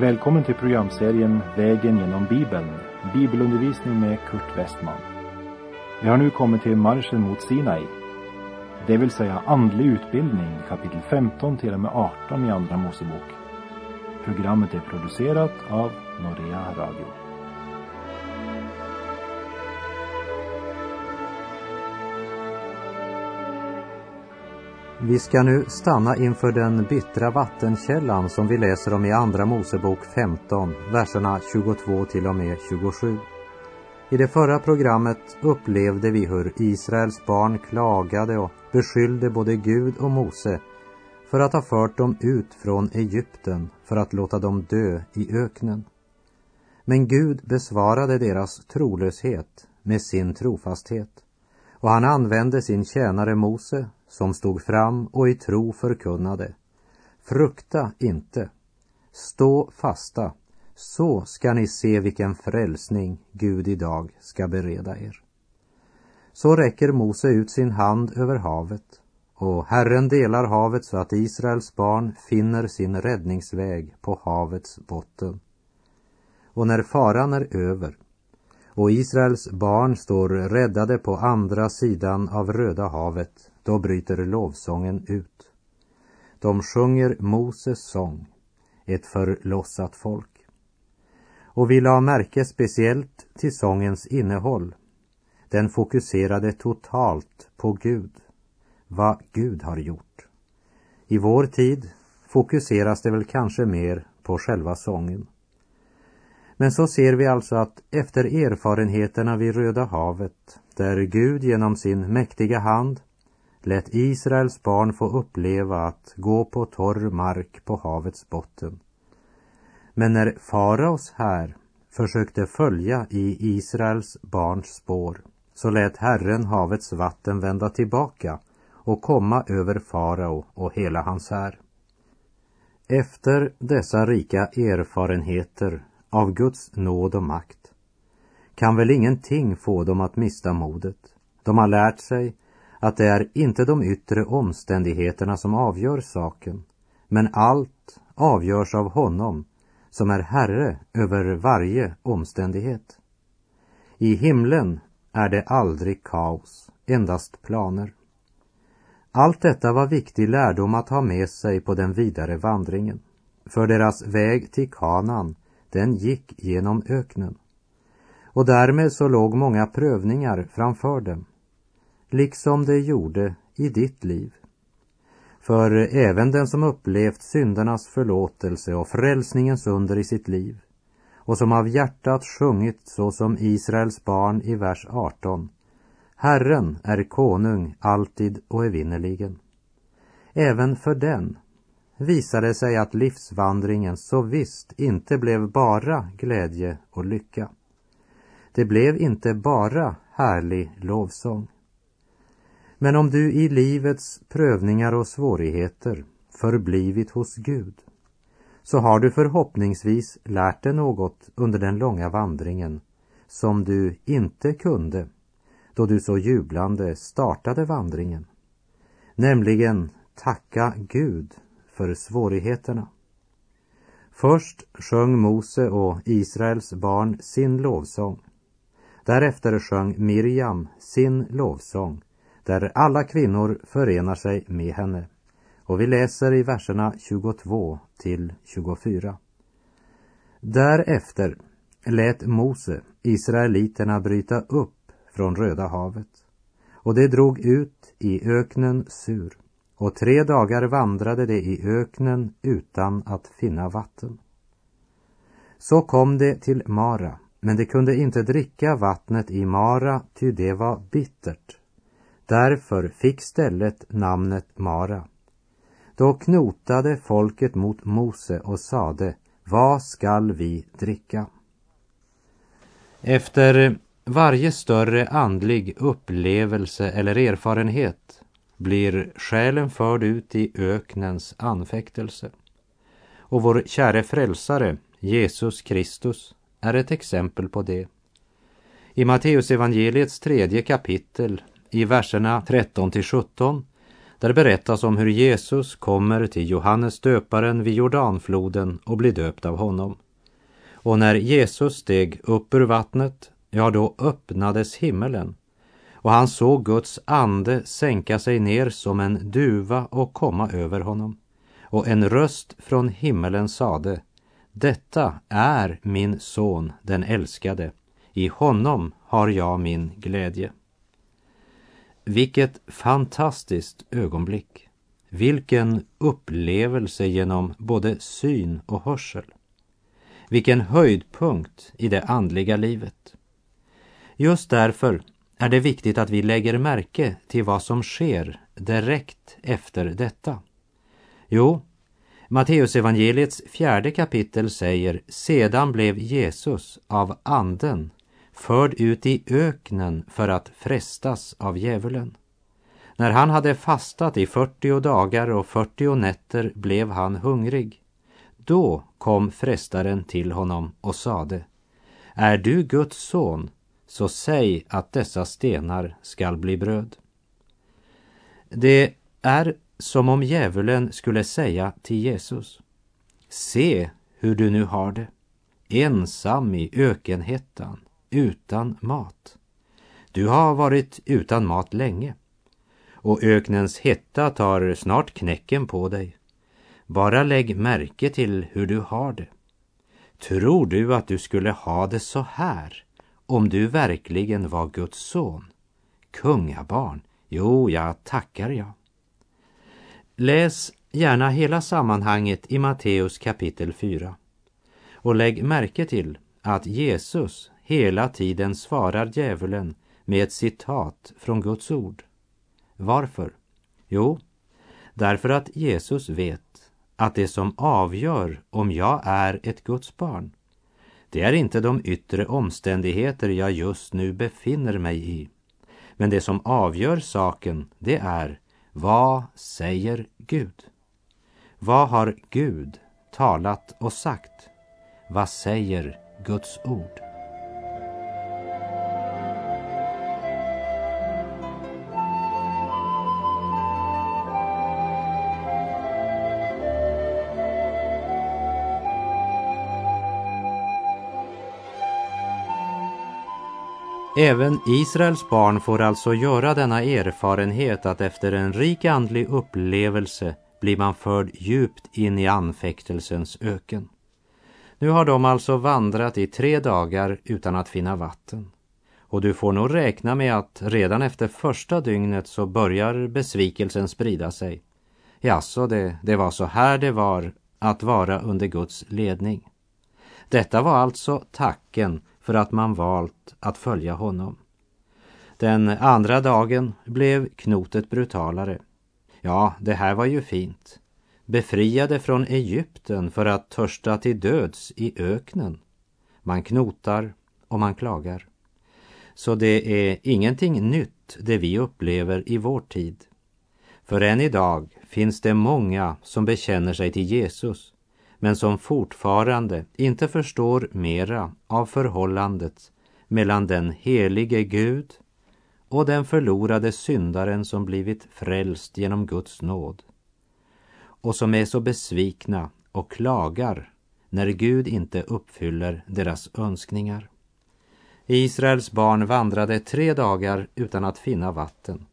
Välkommen till programserien Vägen genom Bibeln, bibelundervisning med Kurt Westman. Vi har nu kommit till marschen mot Sinai, det vill säga andlig utbildning, kapitel 15 till och med 18 i Andra Mosebok. Programmet är producerat av Norea Radio. Vi ska nu stanna inför den bittra vattenkällan som vi läser om i Andra Mosebok 15, verserna 22 till och med 27. I det förra programmet upplevde vi hur Israels barn klagade och beskyllde både Gud och Mose för att ha fört dem ut från Egypten för att låta dem dö i öknen. Men Gud besvarade deras trolöshet med sin trofasthet och han använde sin tjänare Mose som stod fram och i tro förkunnade. Frukta inte, stå fasta, så ska ni se vilken frälsning Gud idag ska bereda er. Så räcker Mose ut sin hand över havet och Herren delar havet så att Israels barn finner sin räddningsväg på havets botten. Och när faran är över och Israels barn står räddade på andra sidan av Röda havet, då bryter lovsången ut. De sjunger Moses sång, ett förlossat folk. Och vi la märke speciellt till sångens innehåll. Den fokuserade totalt på Gud, vad Gud har gjort. I vår tid fokuseras det väl kanske mer på själva sången. Men så ser vi alltså att efter erfarenheterna vid Röda havet, där Gud genom sin mäktiga hand lät Israels barn få uppleva att gå på torr mark på havets botten. Men när faraos här försökte följa i Israels barns spår så lät Herren havets vatten vända tillbaka och komma över farao och hela hans här. Efter dessa rika erfarenheter av Guds nåd och makt kan väl ingenting få dem att mista modet. De har lärt sig att det är inte de yttre omständigheterna som avgör saken, men allt avgörs av honom som är Herre över varje omständighet. I himlen är det aldrig kaos, endast planer. Allt detta var viktig lärdom att ha med sig på den vidare vandringen. För deras väg till Kanan, den gick genom öknen. Och därmed så låg många prövningar framför dem, liksom det gjorde i ditt liv. För även den som upplevt syndernas förlåtelse och frälsningens under i sitt liv och som av hjärtat sjungit så som Israels barn i vers 18 Herren är konung alltid och evinnerligen. Även för den visade det sig att livsvandringen så visst inte blev bara glädje och lycka. Det blev inte bara härlig lovsång. Men om du i livets prövningar och svårigheter förblivit hos Gud så har du förhoppningsvis lärt dig något under den långa vandringen som du inte kunde då du så jublande startade vandringen. Nämligen tacka Gud för svårigheterna. Först sjöng Mose och Israels barn sin lovsång. Därefter sjöng Miriam sin lovsång där alla kvinnor förenar sig med henne. Och vi läser i verserna 22 till 24. Därefter lät Mose israeliterna bryta upp från Röda havet och det drog ut i öknen Sur och tre dagar vandrade de i öknen utan att finna vatten. Så kom de till Mara, men de kunde inte dricka vattnet i Mara, ty det var bittert. Därför fick stället namnet Mara. Då knotade folket mot Mose och sade, vad skall vi dricka? Efter varje större andlig upplevelse eller erfarenhet blir själen förd ut i öknens anfäktelse. Och vår käre frälsare, Jesus Kristus, är ett exempel på det. I Matteusevangeliets tredje kapitel, i verserna 13 till 17, Där berättas om hur Jesus kommer till Johannes döparen vid Jordanfloden och blir döpt av honom. Och när Jesus steg upp ur vattnet, ja då öppnades himmelen och han såg Guds ande sänka sig ner som en duva och komma över honom. Och en röst från himmelen sade, detta är min son, den älskade. I honom har jag min glädje. Vilket fantastiskt ögonblick. Vilken upplevelse genom både syn och hörsel. Vilken höjdpunkt i det andliga livet. Just därför är det viktigt att vi lägger märke till vad som sker direkt efter detta. Jo, Matteusevangeliets fjärde kapitel säger Sedan blev Jesus av anden förd ut i öknen för att frestas av djävulen. När han hade fastat i 40 dagar och 40 nätter blev han hungrig. Då kom frestaren till honom och sade Är du Guds son, så säg att dessa stenar skall bli bröd. Det är som om djävulen skulle säga till Jesus Se hur du nu har det, ensam i ökenhettan, utan mat. Du har varit utan mat länge och öknens hetta tar snart knäcken på dig. Bara lägg märke till hur du har det. Tror du att du skulle ha det så här om du verkligen var Guds son? Kungabarn? Jo, jag tackar jag. Läs gärna hela sammanhanget i Matteus kapitel 4 och lägg märke till att Jesus hela tiden svarar djävulen med ett citat från Guds ord. Varför? Jo, därför att Jesus vet att det som avgör om jag är ett Guds barn, det är inte de yttre omständigheter jag just nu befinner mig i. Men det som avgör saken, det är vad säger Gud? Vad har Gud talat och sagt? Vad säger Guds ord? Även Israels barn får alltså göra denna erfarenhet att efter en rik andlig upplevelse blir man förd djupt in i anfäktelsens öken. Nu har de alltså vandrat i tre dagar utan att finna vatten. Och du får nog räkna med att redan efter första dygnet så börjar besvikelsen sprida sig. Jaså, det, det var så här det var att vara under Guds ledning. Detta var alltså tacken för att man valt att följa honom. Den andra dagen blev knotet brutalare. Ja, det här var ju fint. Befriade från Egypten för att törsta till döds i öknen. Man knotar och man klagar. Så det är ingenting nytt det vi upplever i vår tid. För än idag finns det många som bekänner sig till Jesus men som fortfarande inte förstår mera av förhållandet mellan den helige Gud och den förlorade syndaren som blivit frälst genom Guds nåd och som är så besvikna och klagar när Gud inte uppfyller deras önskningar. Israels barn vandrade tre dagar utan att finna vatten.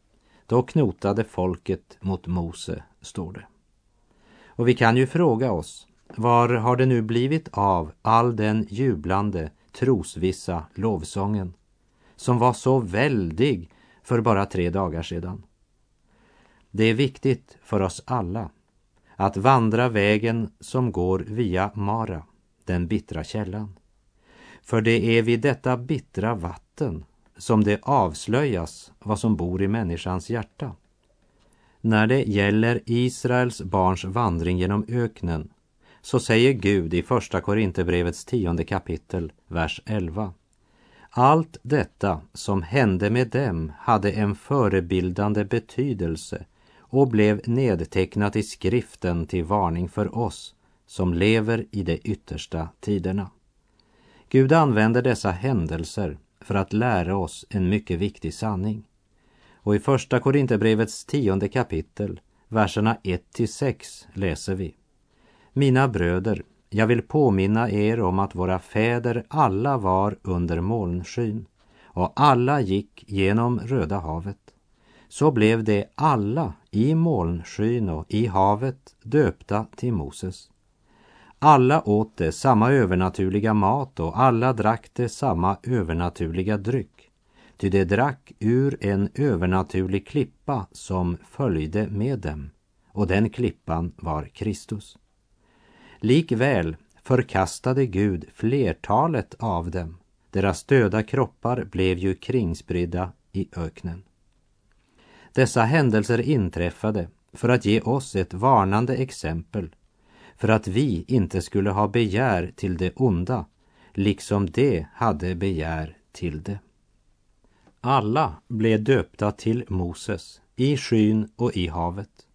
Då knotade folket mot Mose, står det. Och vi kan ju fråga oss, var har det nu blivit av all den jublande, trosvissa lovsången som var så väldig för bara tre dagar sedan? Det är viktigt för oss alla att vandra vägen som går via Mara, den bittra källan. För det är vid detta bittra vatten som det avslöjas vad som bor i människans hjärta. När det gäller Israels barns vandring genom öknen så säger Gud i Första Korinthierbrevets tionde kapitel, vers 11. Allt detta som hände med dem hade en förebildande betydelse och blev nedtecknat i skriften till varning för oss som lever i de yttersta tiderna. Gud använder dessa händelser för att lära oss en mycket viktig sanning. Och i Första Korinthierbrevets tionde kapitel verserna 1 till 6 läser vi. Mina bröder, jag vill påminna er om att våra fäder alla var under molnskyn och alla gick genom Röda havet. Så blev det alla i molnskyn och i havet döpta till Moses. Alla åt det samma övernaturliga mat och alla drack det samma övernaturliga dryck. Ty de drack ur en övernaturlig klippa som följde med dem och den klippan var Kristus. Likväl förkastade Gud flertalet av dem. Deras döda kroppar blev ju kringspridda i öknen. Dessa händelser inträffade för att ge oss ett varnande exempel för att vi inte skulle ha begär till det onda, liksom det hade begär till det. Alla blev döpta till Moses i skyn och i havet.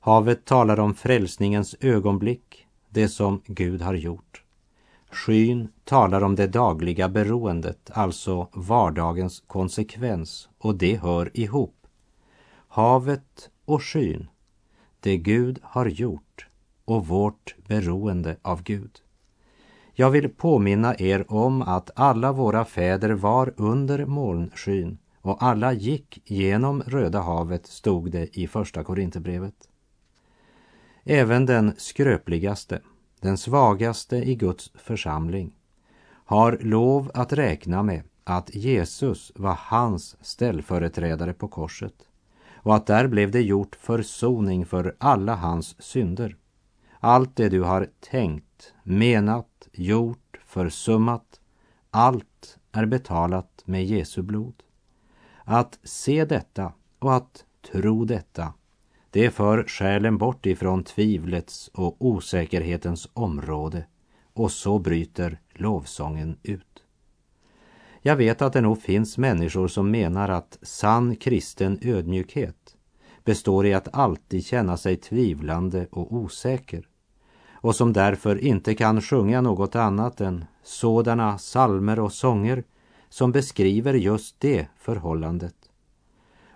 Havet talar om frälsningens ögonblick, det som Gud har gjort. Skyn talar om det dagliga beroendet, alltså vardagens konsekvens, och det hör ihop. Havet och skyn, det Gud har gjort och vårt beroende av Gud. Jag vill påminna er om att alla våra fäder var under molnskyn och alla gick genom Röda havet, stod det i Första Korinthierbrevet. Även den skröpligaste, den svagaste i Guds församling, har lov att räkna med att Jesus var hans ställföreträdare på korset och att där blev det gjort försoning för alla hans synder. Allt det du har tänkt, menat, gjort, försummat, allt är betalat med Jesu blod. Att se detta och att tro detta, det för själen bort ifrån tvivlets och osäkerhetens område och så bryter lovsången ut. Jag vet att det nog finns människor som menar att sann kristen ödmjukhet består i att alltid känna sig tvivlande och osäker och som därför inte kan sjunga något annat än sådana salmer och sånger som beskriver just det förhållandet.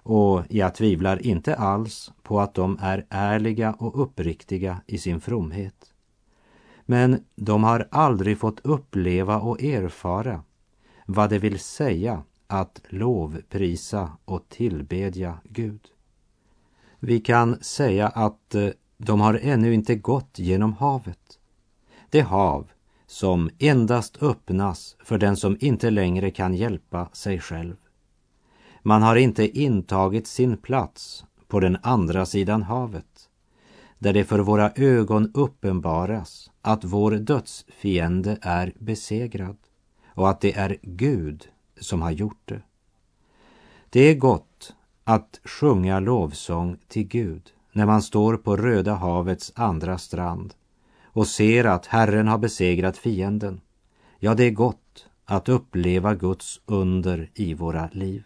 Och jag tvivlar inte alls på att de är ärliga och uppriktiga i sin fromhet. Men de har aldrig fått uppleva och erfara vad det vill säga att lovprisa och tillbedja Gud. Vi kan säga att eh, de har ännu inte gått genom havet. Det hav som endast öppnas för den som inte längre kan hjälpa sig själv. Man har inte intagit sin plats på den andra sidan havet, där det för våra ögon uppenbaras att vår dödsfiende är besegrad och att det är Gud som har gjort det. Det är gott att sjunga lovsång till Gud när man står på Röda havets andra strand och ser att Herren har besegrat fienden. Ja, det är gott att uppleva Guds under i våra liv.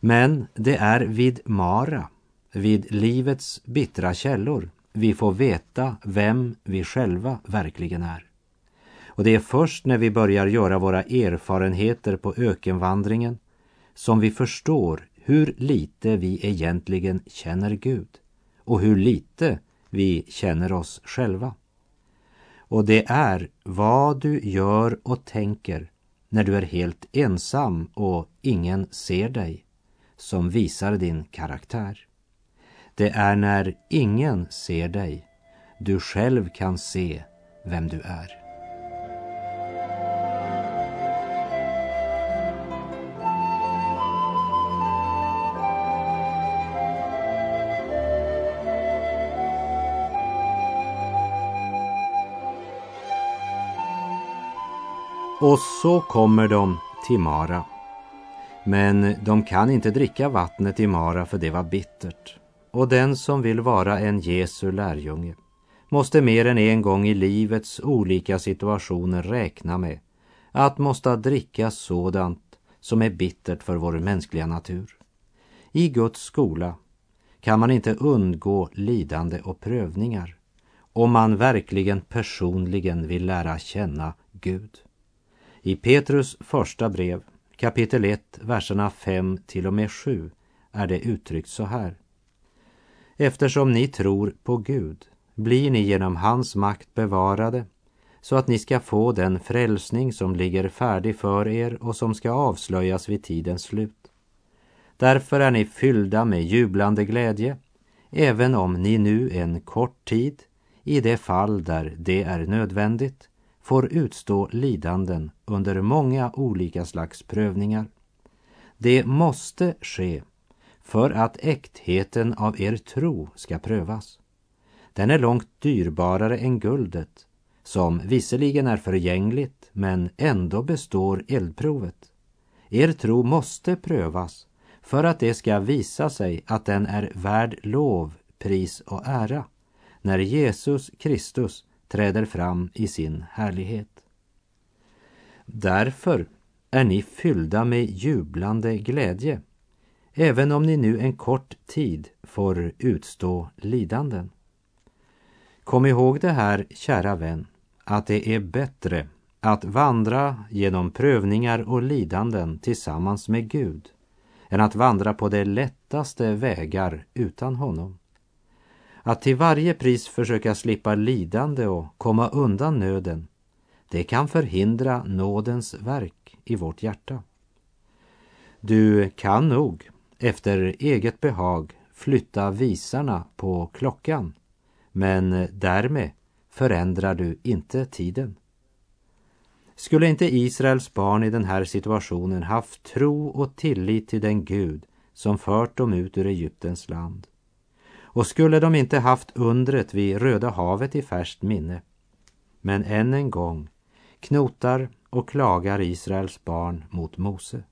Men det är vid Mara, vid livets bittra källor, vi får veta vem vi själva verkligen är. Och det är först när vi börjar göra våra erfarenheter på ökenvandringen som vi förstår hur lite vi egentligen känner Gud och hur lite vi känner oss själva. Och det är vad du gör och tänker när du är helt ensam och ingen ser dig som visar din karaktär. Det är när ingen ser dig du själv kan se vem du är. Och så kommer de till Mara. Men de kan inte dricka vattnet i Mara för det var bittert. Och den som vill vara en Jesu lärjunge måste mer än en gång i livets olika situationer räkna med att måste dricka sådant som är bittert för vår mänskliga natur. I Guds skola kan man inte undgå lidande och prövningar om man verkligen personligen vill lära känna Gud. I Petrus första brev, kapitel 1, verserna 5 till och med 7 är det uttryckt så här. Eftersom ni tror på Gud blir ni genom hans makt bevarade så att ni ska få den frälsning som ligger färdig för er och som ska avslöjas vid tidens slut. Därför är ni fyllda med jublande glädje, även om ni nu en kort tid, i det fall där det är nödvändigt, får utstå lidanden under många olika slags prövningar. Det måste ske för att äktheten av er tro ska prövas. Den är långt dyrbarare än guldet, som visserligen är förgängligt men ändå består eldprovet. Er tro måste prövas för att det ska visa sig att den är värd lov, pris och ära när Jesus Kristus träder fram i sin härlighet. Därför är ni fyllda med jublande glädje, även om ni nu en kort tid får utstå lidanden. Kom ihåg det här, kära vän, att det är bättre att vandra genom prövningar och lidanden tillsammans med Gud än att vandra på de lättaste vägar utan honom. Att till varje pris försöka slippa lidande och komma undan nöden, det kan förhindra nådens verk i vårt hjärta. Du kan nog efter eget behag flytta visarna på klockan, men därmed förändrar du inte tiden. Skulle inte Israels barn i den här situationen haft tro och tillit till den Gud som fört dem ut ur Egyptens land? Och skulle de inte haft undret vid Röda havet i färskt minne? Men än en gång knotar och klagar Israels barn mot Mose.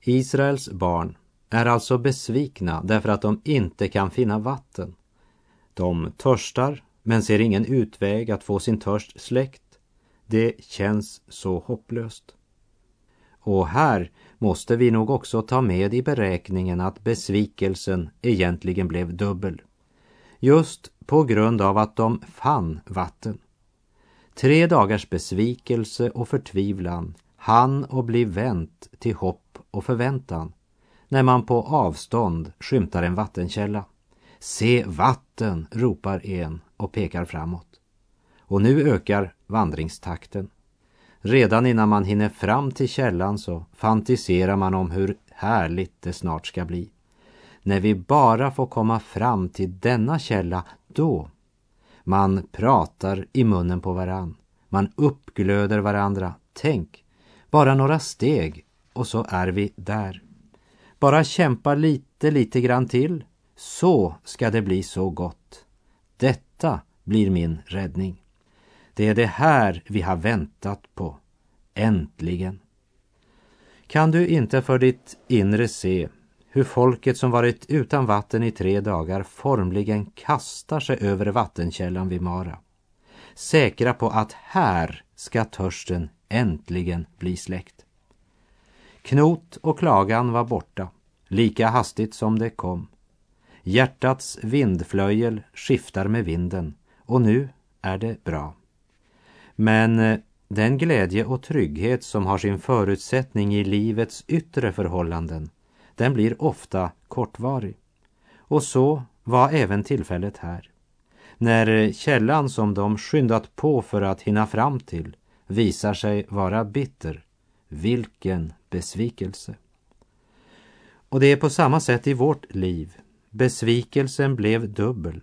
Israels barn är alltså besvikna därför att de inte kan finna vatten. De törstar men ser ingen utväg att få sin törst släckt. Det känns så hopplöst. Och här måste vi nog också ta med i beräkningen att besvikelsen egentligen blev dubbel. Just på grund av att de fann vatten. Tre dagars besvikelse och förtvivlan hann och bli vänt till hopp och förväntan när man på avstånd skymtar en vattenkälla. Se vatten, ropar en och pekar framåt. Och nu ökar vandringstakten. Redan innan man hinner fram till källan så fantiserar man om hur härligt det snart ska bli. När vi bara får komma fram till denna källa, då. Man pratar i munnen på varann. Man uppglöder varandra. Tänk, bara några steg och så är vi där. Bara kämpa lite, lite grann till. Så ska det bli så gott. Detta blir min räddning. Det är det här vi har väntat på. Äntligen. Kan du inte för ditt inre se hur folket som varit utan vatten i tre dagar formligen kastar sig över vattenkällan vid Mara? Säkra på att här ska törsten äntligen bli släckt. Knot och klagan var borta, lika hastigt som det kom. Hjärtats vindflöjel skiftar med vinden och nu är det bra. Men eh, den glädje och trygghet som har sin förutsättning i livets yttre förhållanden, den blir ofta kortvarig. Och så var även tillfället här. När eh, källan som de skyndat på för att hinna fram till visar sig vara bitter. Vilken besvikelse! Och det är på samma sätt i vårt liv. Besvikelsen blev dubbel.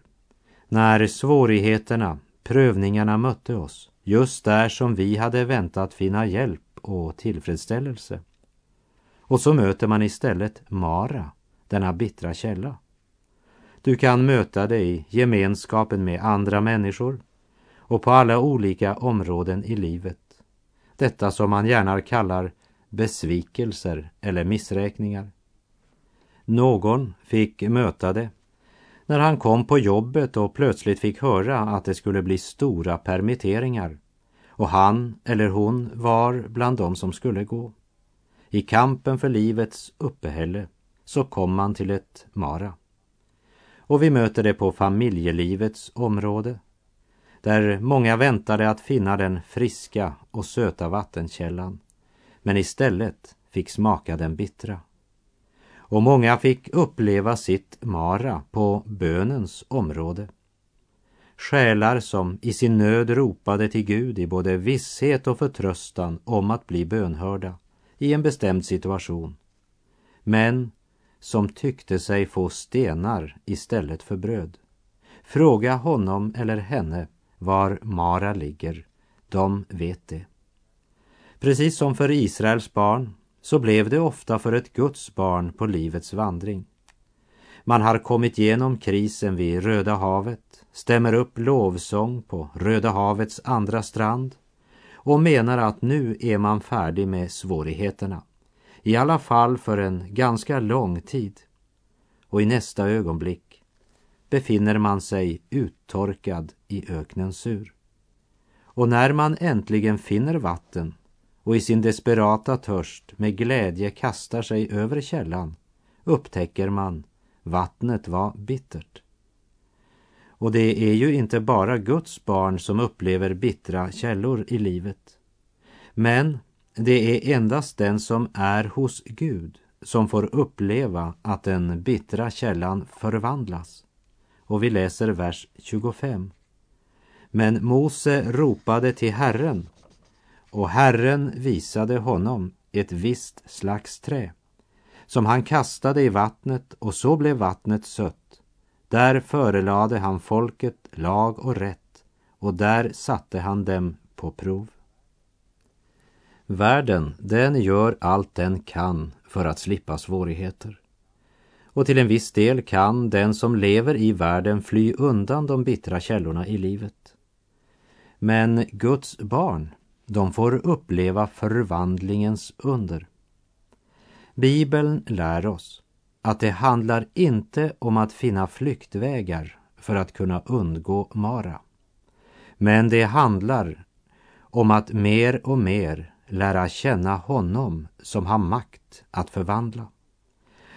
När svårigheterna, prövningarna mötte oss, just där som vi hade väntat finna hjälp och tillfredsställelse. Och så möter man istället Mara, denna bittra källa. Du kan möta det i gemenskapen med andra människor och på alla olika områden i livet. Detta som man gärna kallar besvikelser eller missräkningar. Någon fick möta det när han kom på jobbet och plötsligt fick höra att det skulle bli stora permitteringar och han eller hon var bland dem som skulle gå. I kampen för livets uppehälle så kom man till ett Mara. Och vi möter det på familjelivets område där många väntade att finna den friska och söta vattenkällan men istället fick smaka den bittra och många fick uppleva sitt Mara på bönens område. Själar som i sin nöd ropade till Gud i både visshet och förtröstan om att bli bönhörda i en bestämd situation. Men som tyckte sig få stenar istället för bröd. Fråga honom eller henne var Mara ligger. De vet det. Precis som för Israels barn så blev det ofta för ett Guds barn på livets vandring. Man har kommit igenom krisen vid Röda havet, stämmer upp lovsång på Röda havets andra strand och menar att nu är man färdig med svårigheterna. I alla fall för en ganska lång tid. Och i nästa ögonblick befinner man sig uttorkad i öknens sur. Och när man äntligen finner vatten och i sin desperata törst med glädje kastar sig över källan upptäcker man vattnet var bittert. Och det är ju inte bara Guds barn som upplever bittra källor i livet. Men det är endast den som är hos Gud som får uppleva att den bittra källan förvandlas. Och vi läser vers 25. Men Mose ropade till Herren och Herren visade honom ett visst slags trä som han kastade i vattnet och så blev vattnet sött. Där förelade han folket lag och rätt och där satte han dem på prov. Världen, den gör allt den kan för att slippa svårigheter. Och till en viss del kan den som lever i världen fly undan de bittra källorna i livet. Men Guds barn, de får uppleva förvandlingens under. Bibeln lär oss att det handlar inte om att finna flyktvägar för att kunna undgå Mara. Men det handlar om att mer och mer lära känna honom som har makt att förvandla.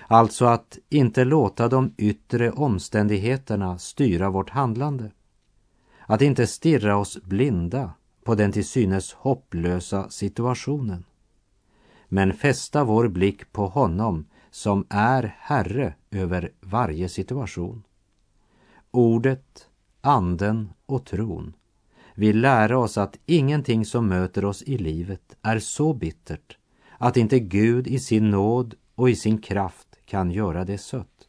Alltså att inte låta de yttre omständigheterna styra vårt handlande. Att inte stirra oss blinda på den till synes hopplösa situationen. Men fästa vår blick på honom som är Herre över varje situation. Ordet, anden och tron vill lära oss att ingenting som möter oss i livet är så bittert att inte Gud i sin nåd och i sin kraft kan göra det sött.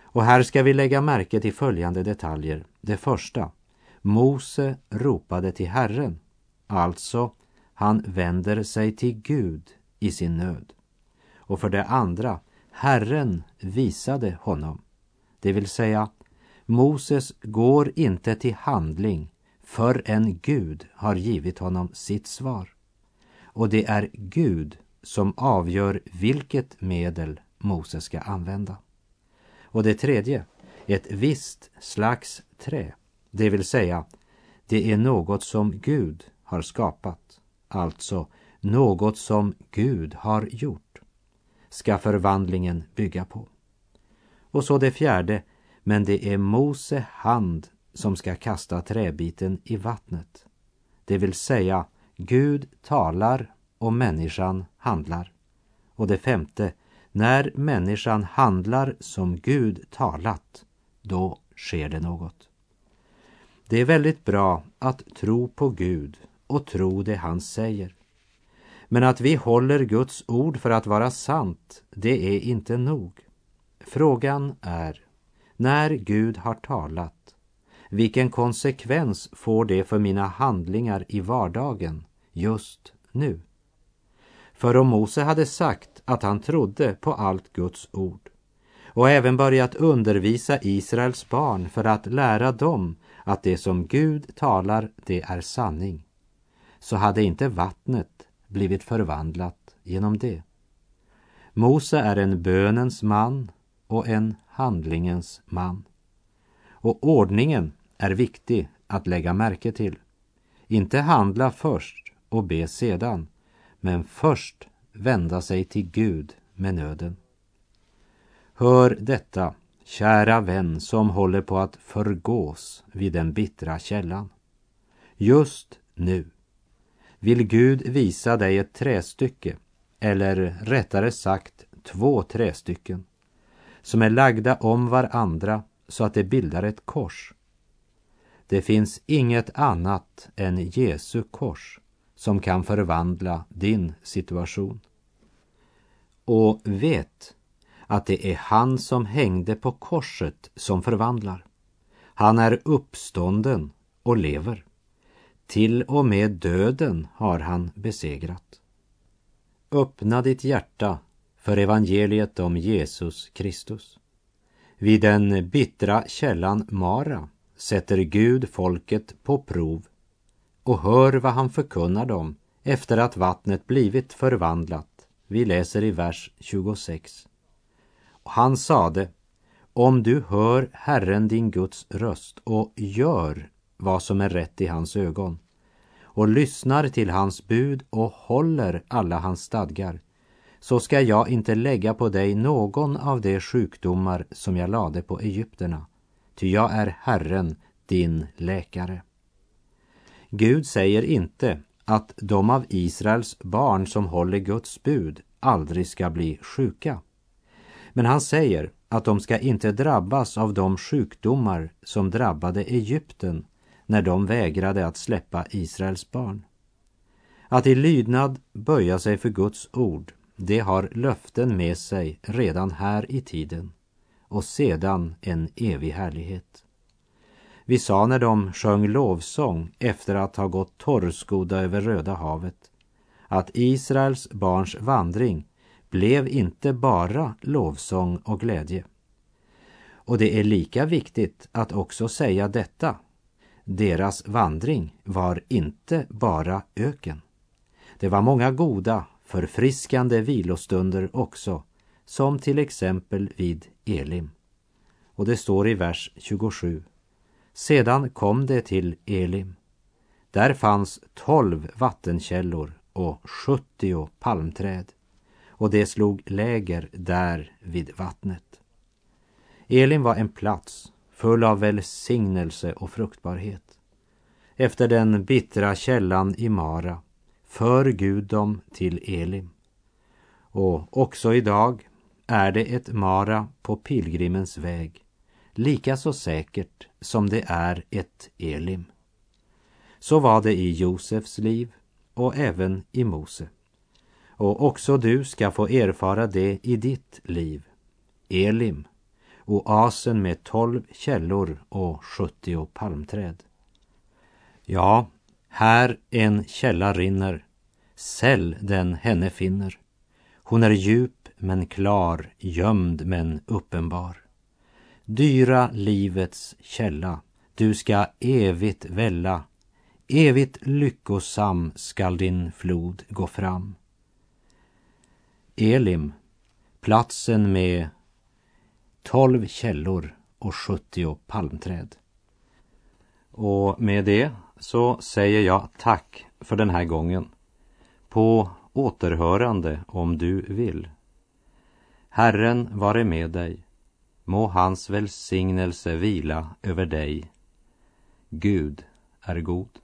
Och här ska vi lägga märke till följande detaljer. Det första, Mose ropade till Herren, alltså han vänder sig till Gud i sin nöd. Och för det andra, Herren visade honom. Det vill säga, Moses går inte till handling förrän Gud har givit honom sitt svar. Och det är Gud som avgör vilket medel Moses ska använda. Och det tredje, ett visst slags trä, det vill säga, det är något som Gud har skapat, alltså något som Gud har gjort, ska förvandlingen bygga på. Och så det fjärde, men det är Mose hand som ska kasta träbiten i vattnet. Det vill säga, Gud talar och människan handlar. Och det femte, när människan handlar som Gud talat, då sker det något. Det är väldigt bra att tro på Gud och tro det han säger. Men att vi håller Guds ord för att vara sant, det är inte nog. Frågan är, när Gud har talat, vilken konsekvens får det för mina handlingar i vardagen just nu? För om Mose hade sagt att han trodde på allt Guds ord och även börjat undervisa Israels barn för att lära dem att det som Gud talar, det är sanning, så hade inte vattnet blivit förvandlat genom det. Mose är en bönens man och en handlingens man. Och ordningen är viktig att lägga märke till. Inte handla först och be sedan, men först vända sig till Gud med nöden. Hör detta, kära vän som håller på att förgås vid den bittra källan. Just nu vill Gud visa dig ett trästycke, eller rättare sagt två trästycken som är lagda om varandra så att de bildar ett kors. Det finns inget annat än Jesu kors som kan förvandla din situation. Och vet att det är han som hängde på korset som förvandlar. Han är uppstånden och lever. Till och med döden har han besegrat. Öppna ditt hjärta för evangeliet om Jesus Kristus. Vid den bittra källan Mara sätter Gud folket på prov och hör vad han förkunnar dem efter att vattnet blivit förvandlat. Vi läser i vers 26. Han sade, om du hör Herren din Guds röst och gör vad som är rätt i hans ögon och lyssnar till hans bud och håller alla hans stadgar så ska jag inte lägga på dig någon av de sjukdomar som jag lade på egyptierna, ty jag är Herren, din läkare. Gud säger inte att de av Israels barn som håller Guds bud aldrig ska bli sjuka. Men han säger att de ska inte drabbas av de sjukdomar som drabbade Egypten när de vägrade att släppa Israels barn. Att i lydnad böja sig för Guds ord, det har löften med sig redan här i tiden och sedan en evig härlighet. Vi sa när de sjöng lovsång efter att ha gått torrskodda över Röda havet att Israels barns vandring blev inte bara lovsång och glädje. Och det är lika viktigt att också säga detta. Deras vandring var inte bara öken. Det var många goda, förfriskande vilostunder också, som till exempel vid Elim. Och det står i vers 27. Sedan kom det till Elim. Där fanns tolv vattenkällor och sjuttio palmträd och det slog läger där vid vattnet. Elim var en plats full av välsignelse och fruktbarhet. Efter den bittra källan i Mara för Gud dem till Elim. Och också idag är det ett Mara på pilgrimens väg, lika så säkert som det är ett Elim. Så var det i Josefs liv och även i Mose. Och också du ska få erfara det i ditt liv. Elim, oasen med tolv källor och sjuttio palmträd. Ja, här en källa rinner, säll den henne finner. Hon är djup men klar, gömd men uppenbar. Dyra livets källa, du ska evigt välla, evigt lyckosam skall din flod gå fram. Elim, platsen med tolv källor och 70 palmträd. Och med det så säger jag tack för den här gången. På återhörande om du vill. Herren vare med dig. Må hans välsignelse vila över dig. Gud är god.